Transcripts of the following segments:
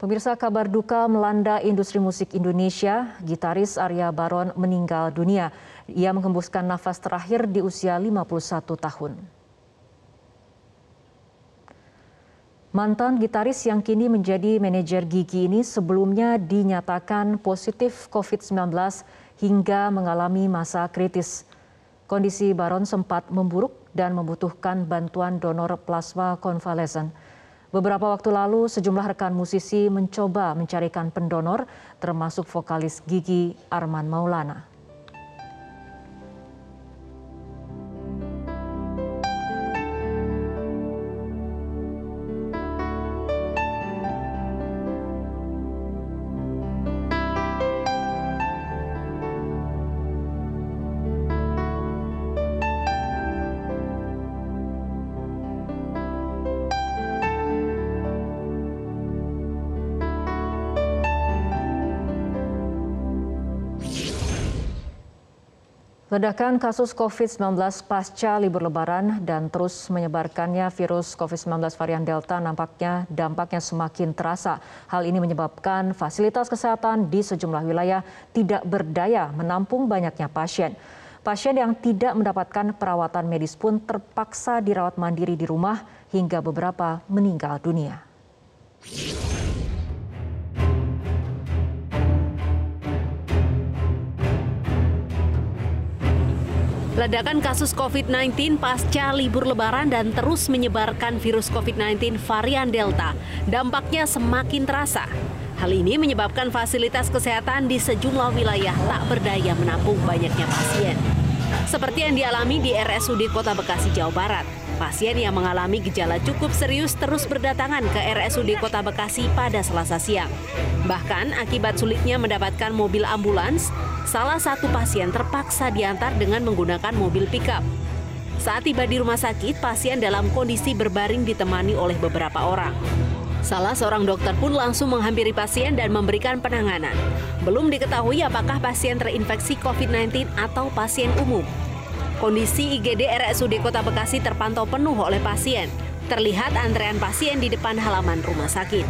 Pemirsa kabar duka melanda industri musik Indonesia, gitaris Arya Baron meninggal dunia. Ia menghembuskan nafas terakhir di usia 51 tahun. Mantan gitaris yang kini menjadi manajer Gigi ini sebelumnya dinyatakan positif COVID-19 hingga mengalami masa kritis. Kondisi Baron sempat memburuk dan membutuhkan bantuan donor plasma konvalesen. Beberapa waktu lalu, sejumlah rekan musisi mencoba mencarikan pendonor, termasuk vokalis Gigi Arman Maulana. Ledakan kasus COVID-19 pasca libur lebaran dan terus menyebarkannya virus COVID-19 varian Delta nampaknya dampaknya semakin terasa. Hal ini menyebabkan fasilitas kesehatan di sejumlah wilayah tidak berdaya menampung banyaknya pasien. Pasien yang tidak mendapatkan perawatan medis pun terpaksa dirawat mandiri di rumah hingga beberapa meninggal dunia. Ledakan kasus COVID-19 pasca libur lebaran dan terus menyebarkan virus COVID-19 varian Delta dampaknya semakin terasa. Hal ini menyebabkan fasilitas kesehatan di sejumlah wilayah tak berdaya menampung banyaknya pasien. Seperti yang dialami di RSUD Kota Bekasi, Jawa Barat. Pasien yang mengalami gejala cukup serius terus berdatangan ke RSUD Kota Bekasi pada Selasa siang. Bahkan akibat sulitnya mendapatkan mobil ambulans, salah satu pasien terpaksa diantar dengan menggunakan mobil pickup. Saat tiba di rumah sakit, pasien dalam kondisi berbaring ditemani oleh beberapa orang. Salah seorang dokter pun langsung menghampiri pasien dan memberikan penanganan. Belum diketahui apakah pasien terinfeksi COVID-19 atau pasien umum. Kondisi IGD RSUD Kota Bekasi terpantau penuh oleh pasien. Terlihat antrean pasien di depan halaman rumah sakit.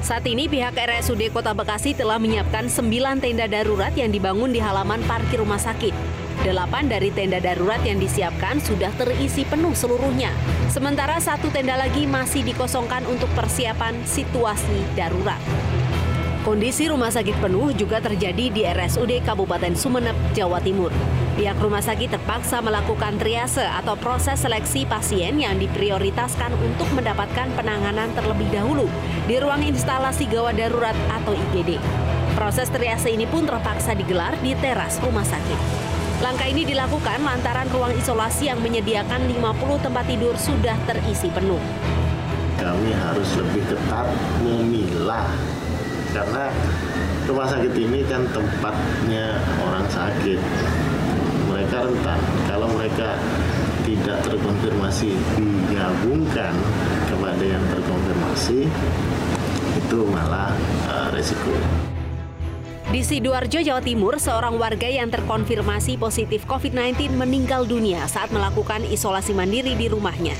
Saat ini pihak RSUD Kota Bekasi telah menyiapkan 9 tenda darurat yang dibangun di halaman parkir rumah sakit. Delapan dari tenda darurat yang disiapkan sudah terisi penuh seluruhnya. Sementara satu tenda lagi masih dikosongkan untuk persiapan situasi darurat. Kondisi rumah sakit penuh juga terjadi di RSUD Kabupaten Sumeneb, Jawa Timur. Pihak rumah sakit terpaksa melakukan triase atau proses seleksi pasien yang diprioritaskan untuk mendapatkan penanganan terlebih dahulu di ruang instalasi gawat darurat atau IGD. Proses triase ini pun terpaksa digelar di teras rumah sakit. Langkah ini dilakukan lantaran ruang isolasi yang menyediakan 50 tempat tidur sudah terisi penuh. Kami harus lebih ketat memilah karena rumah sakit ini kan tempatnya orang sakit mereka rentan kalau mereka tidak terkonfirmasi digabungkan kepada yang terkonfirmasi itu malah uh, resiko. Di Sidoarjo, Jawa Timur, seorang warga yang terkonfirmasi positif COVID-19 meninggal dunia saat melakukan isolasi mandiri di rumahnya.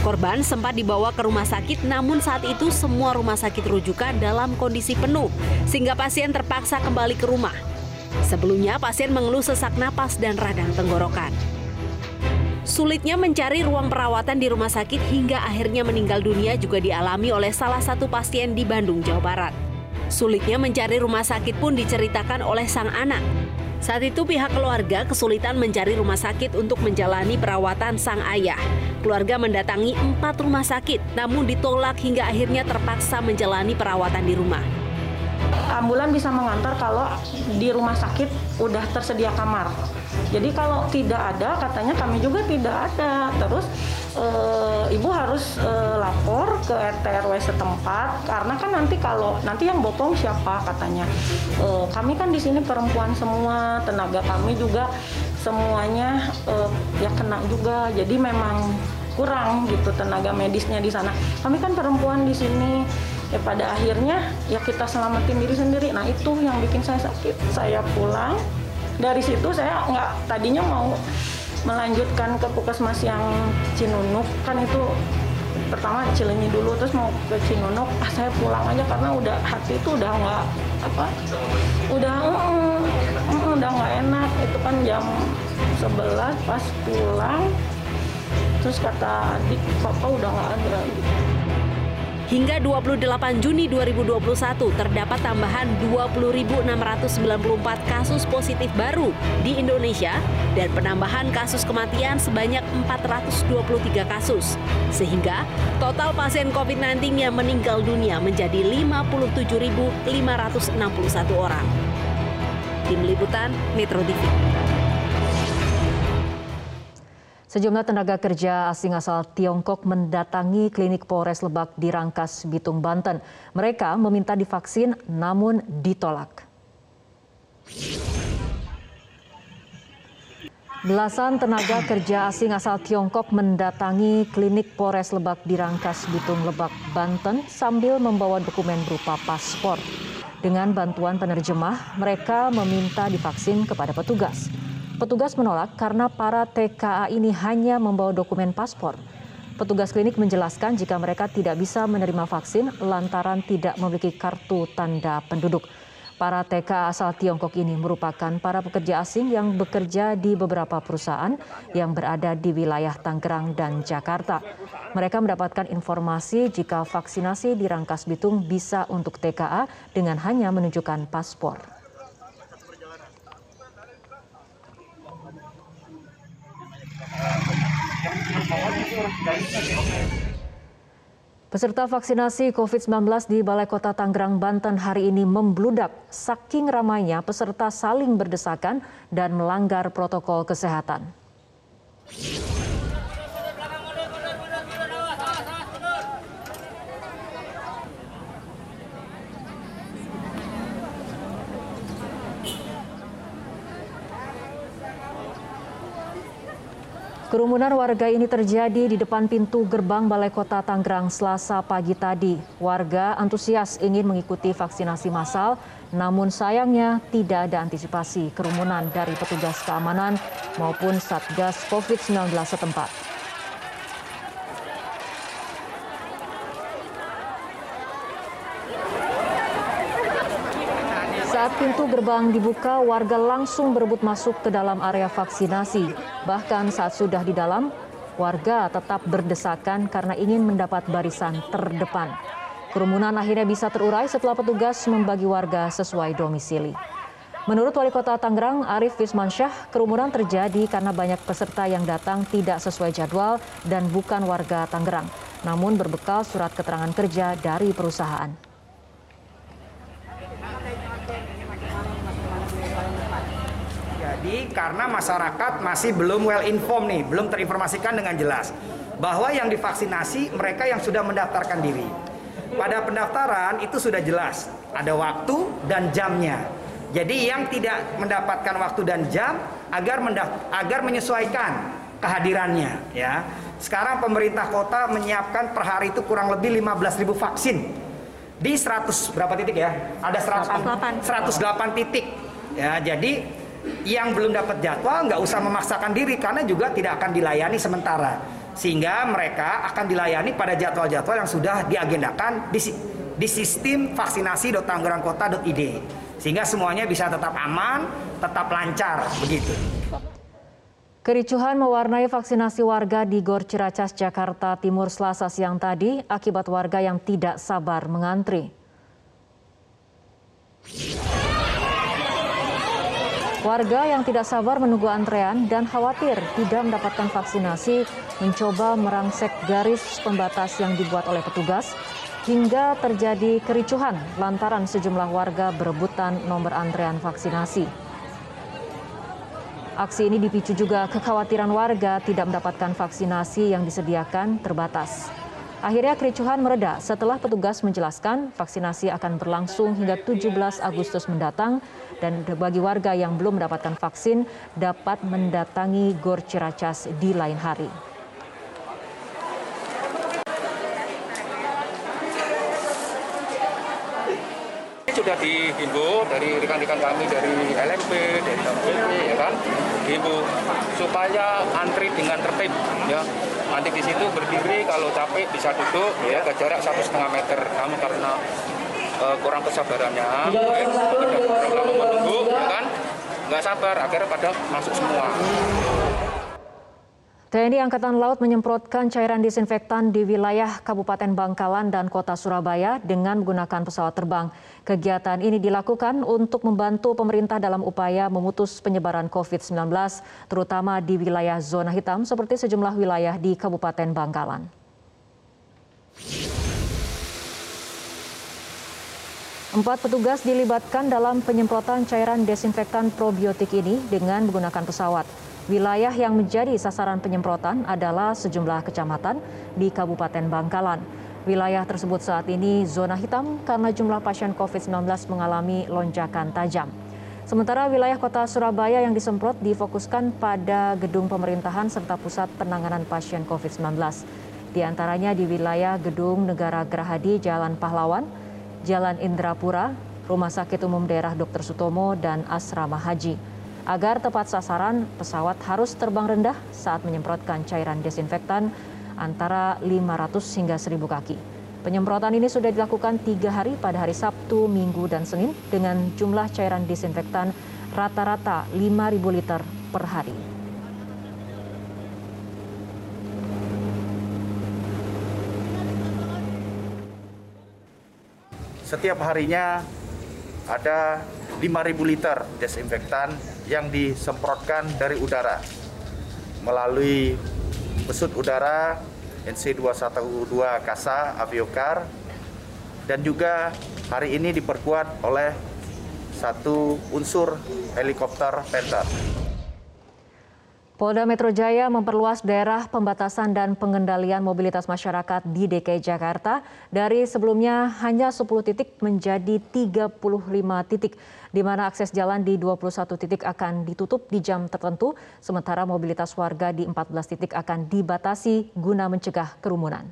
Korban sempat dibawa ke rumah sakit namun saat itu semua rumah sakit rujukan dalam kondisi penuh sehingga pasien terpaksa kembali ke rumah. Sebelumnya pasien mengeluh sesak napas dan radang tenggorokan. Sulitnya mencari ruang perawatan di rumah sakit hingga akhirnya meninggal dunia juga dialami oleh salah satu pasien di Bandung, Jawa Barat. Sulitnya mencari rumah sakit pun diceritakan oleh sang anak. Saat itu pihak keluarga kesulitan mencari rumah sakit untuk menjalani perawatan sang ayah. Keluarga mendatangi empat rumah sakit, namun ditolak hingga akhirnya terpaksa menjalani perawatan di rumah. Ambulan bisa mengantar kalau di rumah sakit udah tersedia kamar. Jadi kalau tidak ada, katanya kami juga tidak ada. Terus e, ibu harus e, lapor ke RT RW setempat karena kan nanti kalau nanti yang bopong siapa katanya. E, kami kan di sini perempuan semua, tenaga kami juga semuanya e, ya kena juga. Jadi memang kurang gitu tenaga medisnya di sana. Kami kan perempuan di sini ya pada akhirnya ya kita selamatin diri sendiri. Nah itu yang bikin saya sakit. Saya pulang. Dari situ saya nggak tadinya mau melanjutkan ke puskesmas yang Cinunuk. Kan itu pertama Cilenyi dulu terus mau ke Cinunuk. Ah saya pulang aja karena udah hati itu udah nggak apa udah mm, mm, udah nggak enak. Itu kan jam 11 pas pulang. Terus kata adik papa udah nggak ada. gitu. Hingga 28 Juni 2021 terdapat tambahan 20.694 kasus positif baru di Indonesia dan penambahan kasus kematian sebanyak 423 kasus. Sehingga total pasien COVID-19 yang meninggal dunia menjadi 57.561 orang. Tim Liputan Metro TV. Sejumlah tenaga kerja asing asal Tiongkok mendatangi klinik Polres Lebak di Rangkas, Bitung, Banten. Mereka meminta divaksin namun ditolak. Belasan tenaga kerja asing asal Tiongkok mendatangi klinik Polres Lebak di Rangkas, Bitung, Lebak, Banten sambil membawa dokumen berupa paspor. Dengan bantuan penerjemah, mereka meminta divaksin kepada petugas. Petugas menolak karena para TKA ini hanya membawa dokumen paspor. Petugas klinik menjelaskan jika mereka tidak bisa menerima vaksin lantaran tidak memiliki kartu tanda penduduk. Para TKA asal Tiongkok ini merupakan para pekerja asing yang bekerja di beberapa perusahaan yang berada di wilayah Tangerang dan Jakarta. Mereka mendapatkan informasi jika vaksinasi di Rangkas Bitung bisa untuk TKA dengan hanya menunjukkan paspor. Peserta vaksinasi COVID-19 di Balai Kota Tangerang, Banten hari ini membludak. Saking ramainya peserta saling berdesakan dan melanggar protokol kesehatan. Kerumunan warga ini terjadi di depan pintu gerbang Balai Kota Tangerang Selasa pagi tadi. Warga antusias ingin mengikuti vaksinasi massal, namun sayangnya tidak ada antisipasi kerumunan dari petugas keamanan maupun Satgas COVID-19 setempat. Saat pintu gerbang dibuka, warga langsung berebut masuk ke dalam area vaksinasi. Bahkan saat sudah di dalam, warga tetap berdesakan karena ingin mendapat barisan terdepan. Kerumunan akhirnya bisa terurai setelah petugas membagi warga sesuai domisili. Menurut Wali Kota Tangerang, Arif Wismansyah, kerumunan terjadi karena banyak peserta yang datang tidak sesuai jadwal dan bukan warga Tangerang, namun berbekal surat keterangan kerja dari perusahaan. Jadi karena masyarakat masih belum well informed nih, belum terinformasikan dengan jelas bahwa yang divaksinasi mereka yang sudah mendaftarkan diri. Pada pendaftaran itu sudah jelas ada waktu dan jamnya. Jadi yang tidak mendapatkan waktu dan jam agar agar menyesuaikan kehadirannya ya. Sekarang pemerintah kota menyiapkan per hari itu kurang lebih 15.000 vaksin di 100 berapa titik ya? Ada 100 108 titik. Ya, jadi yang belum dapat jadwal nggak usah memaksakan diri karena juga tidak akan dilayani sementara sehingga mereka akan dilayani pada jadwal-jadwal yang sudah diagendakan di, di sistem vaksinasi.tanggerangkota.id sehingga semuanya bisa tetap aman, tetap lancar begitu. Kericuhan mewarnai vaksinasi warga di Gor Ciracas, Jakarta Timur Selasa siang tadi akibat warga yang tidak sabar mengantri. Warga yang tidak sabar menunggu antrean dan khawatir tidak mendapatkan vaksinasi mencoba merangsek garis pembatas yang dibuat oleh petugas hingga terjadi kericuhan lantaran sejumlah warga berebutan nomor antrean vaksinasi. Aksi ini dipicu juga kekhawatiran warga tidak mendapatkan vaksinasi yang disediakan terbatas. Akhirnya kericuhan mereda setelah petugas menjelaskan vaksinasi akan berlangsung hingga 17 Agustus mendatang dan bagi warga yang belum mendapatkan vaksin dapat mendatangi Gor Ciracas di lain hari. sudah dihimbau dari rekan-rekan kami dari LMP, dari LMP, ya kan, dihimbau supaya antri dengan tertib, ya. Nanti di situ berdiri, kalau capek bisa duduk, ya jaga jarak satu setengah meter. Namun karena uh, kurang kesabarannya, ya, lama menunggu, ya kan, nggak sabar, akhirnya pada masuk semua. TNI Angkatan Laut menyemprotkan cairan disinfektan di wilayah Kabupaten Bangkalan dan Kota Surabaya dengan menggunakan pesawat terbang. Kegiatan ini dilakukan untuk membantu pemerintah dalam upaya memutus penyebaran COVID-19, terutama di wilayah zona hitam seperti sejumlah wilayah di Kabupaten Bangkalan. Empat petugas dilibatkan dalam penyemprotan cairan desinfektan probiotik ini dengan menggunakan pesawat. Wilayah yang menjadi sasaran penyemprotan adalah sejumlah kecamatan di Kabupaten Bangkalan. Wilayah tersebut saat ini zona hitam karena jumlah pasien COVID-19 mengalami lonjakan tajam. Sementara wilayah kota Surabaya yang disemprot difokuskan pada gedung pemerintahan serta pusat penanganan pasien COVID-19. Di antaranya di wilayah Gedung Negara Gerahadi Jalan Pahlawan, Jalan Indrapura, Rumah Sakit Umum Daerah Dr. Sutomo, dan Asrama Haji. Agar tepat sasaran, pesawat harus terbang rendah saat menyemprotkan cairan desinfektan antara 500 hingga 1000 kaki. Penyemprotan ini sudah dilakukan tiga hari pada hari Sabtu, Minggu, dan Senin dengan jumlah cairan desinfektan rata-rata 5.000 liter per hari. Setiap harinya ada 5.000 liter desinfektan yang disemprotkan dari udara melalui pesut udara NC212 Kasa Aviokar dan juga hari ini diperkuat oleh satu unsur helikopter Panther. Polda Metro Jaya memperluas daerah pembatasan dan pengendalian mobilitas masyarakat di DKI Jakarta dari sebelumnya hanya 10 titik menjadi 35 titik di mana akses jalan di 21 titik akan ditutup di jam tertentu sementara mobilitas warga di 14 titik akan dibatasi guna mencegah kerumunan.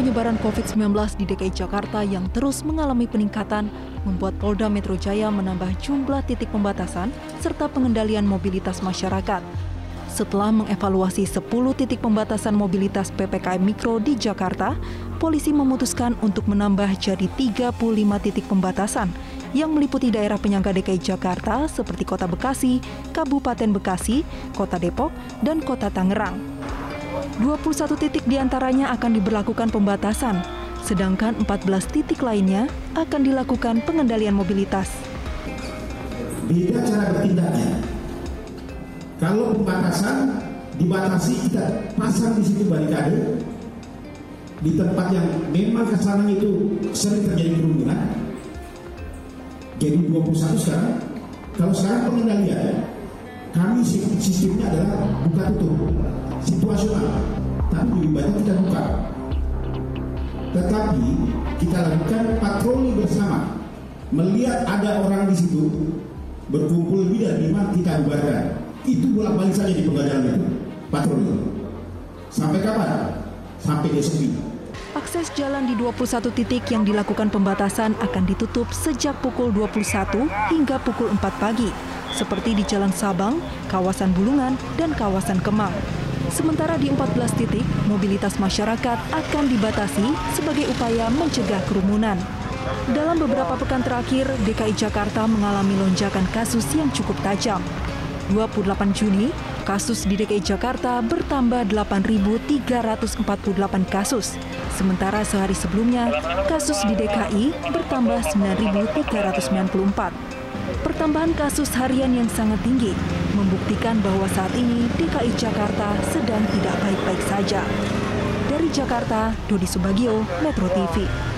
Penyebaran COVID-19 di DKI Jakarta yang terus mengalami peningkatan membuat Polda Metro Jaya menambah jumlah titik pembatasan serta pengendalian mobilitas masyarakat. Setelah mengevaluasi 10 titik pembatasan mobilitas PPKM Mikro di Jakarta, polisi memutuskan untuk menambah jadi 35 titik pembatasan yang meliputi daerah penyangga DKI Jakarta seperti Kota Bekasi, Kabupaten Bekasi, Kota Depok, dan Kota Tangerang. 21 titik di antaranya akan diberlakukan pembatasan, sedangkan 14 titik lainnya akan dilakukan pengendalian mobilitas. Beda cara bertindaknya. Kalau pembatasan dibatasi kita pasang di situ barikade di tempat yang memang kesannya itu sering terjadi kerumunan. Jadi 21 sekarang. Kalau sekarang pengendalian, kami sistemnya adalah buka tutup situasional, tapi lebih banyak kita buka. Tetapi kita lakukan patroli bersama, melihat ada orang di situ berkumpul lebih dari lima kita bubarkan. Itu bolak balik saja di penggalian itu, patroli. Sampai kapan? Sampai besok Akses jalan di 21 titik yang dilakukan pembatasan akan ditutup sejak pukul 21 hingga pukul 4 pagi, seperti di Jalan Sabang, kawasan Bulungan, dan kawasan Kemang. Sementara di 14 titik, mobilitas masyarakat akan dibatasi sebagai upaya mencegah kerumunan. Dalam beberapa pekan terakhir, DKI Jakarta mengalami lonjakan kasus yang cukup tajam. 28 Juni, kasus di DKI Jakarta bertambah 8.348 kasus. Sementara sehari sebelumnya, kasus di DKI bertambah 9.394. Pertambahan kasus harian yang sangat tinggi membuktikan bahwa saat ini DKI Jakarta sedang tidak baik-baik saja. Dari Jakarta, Dodi Subagio, Metro TV.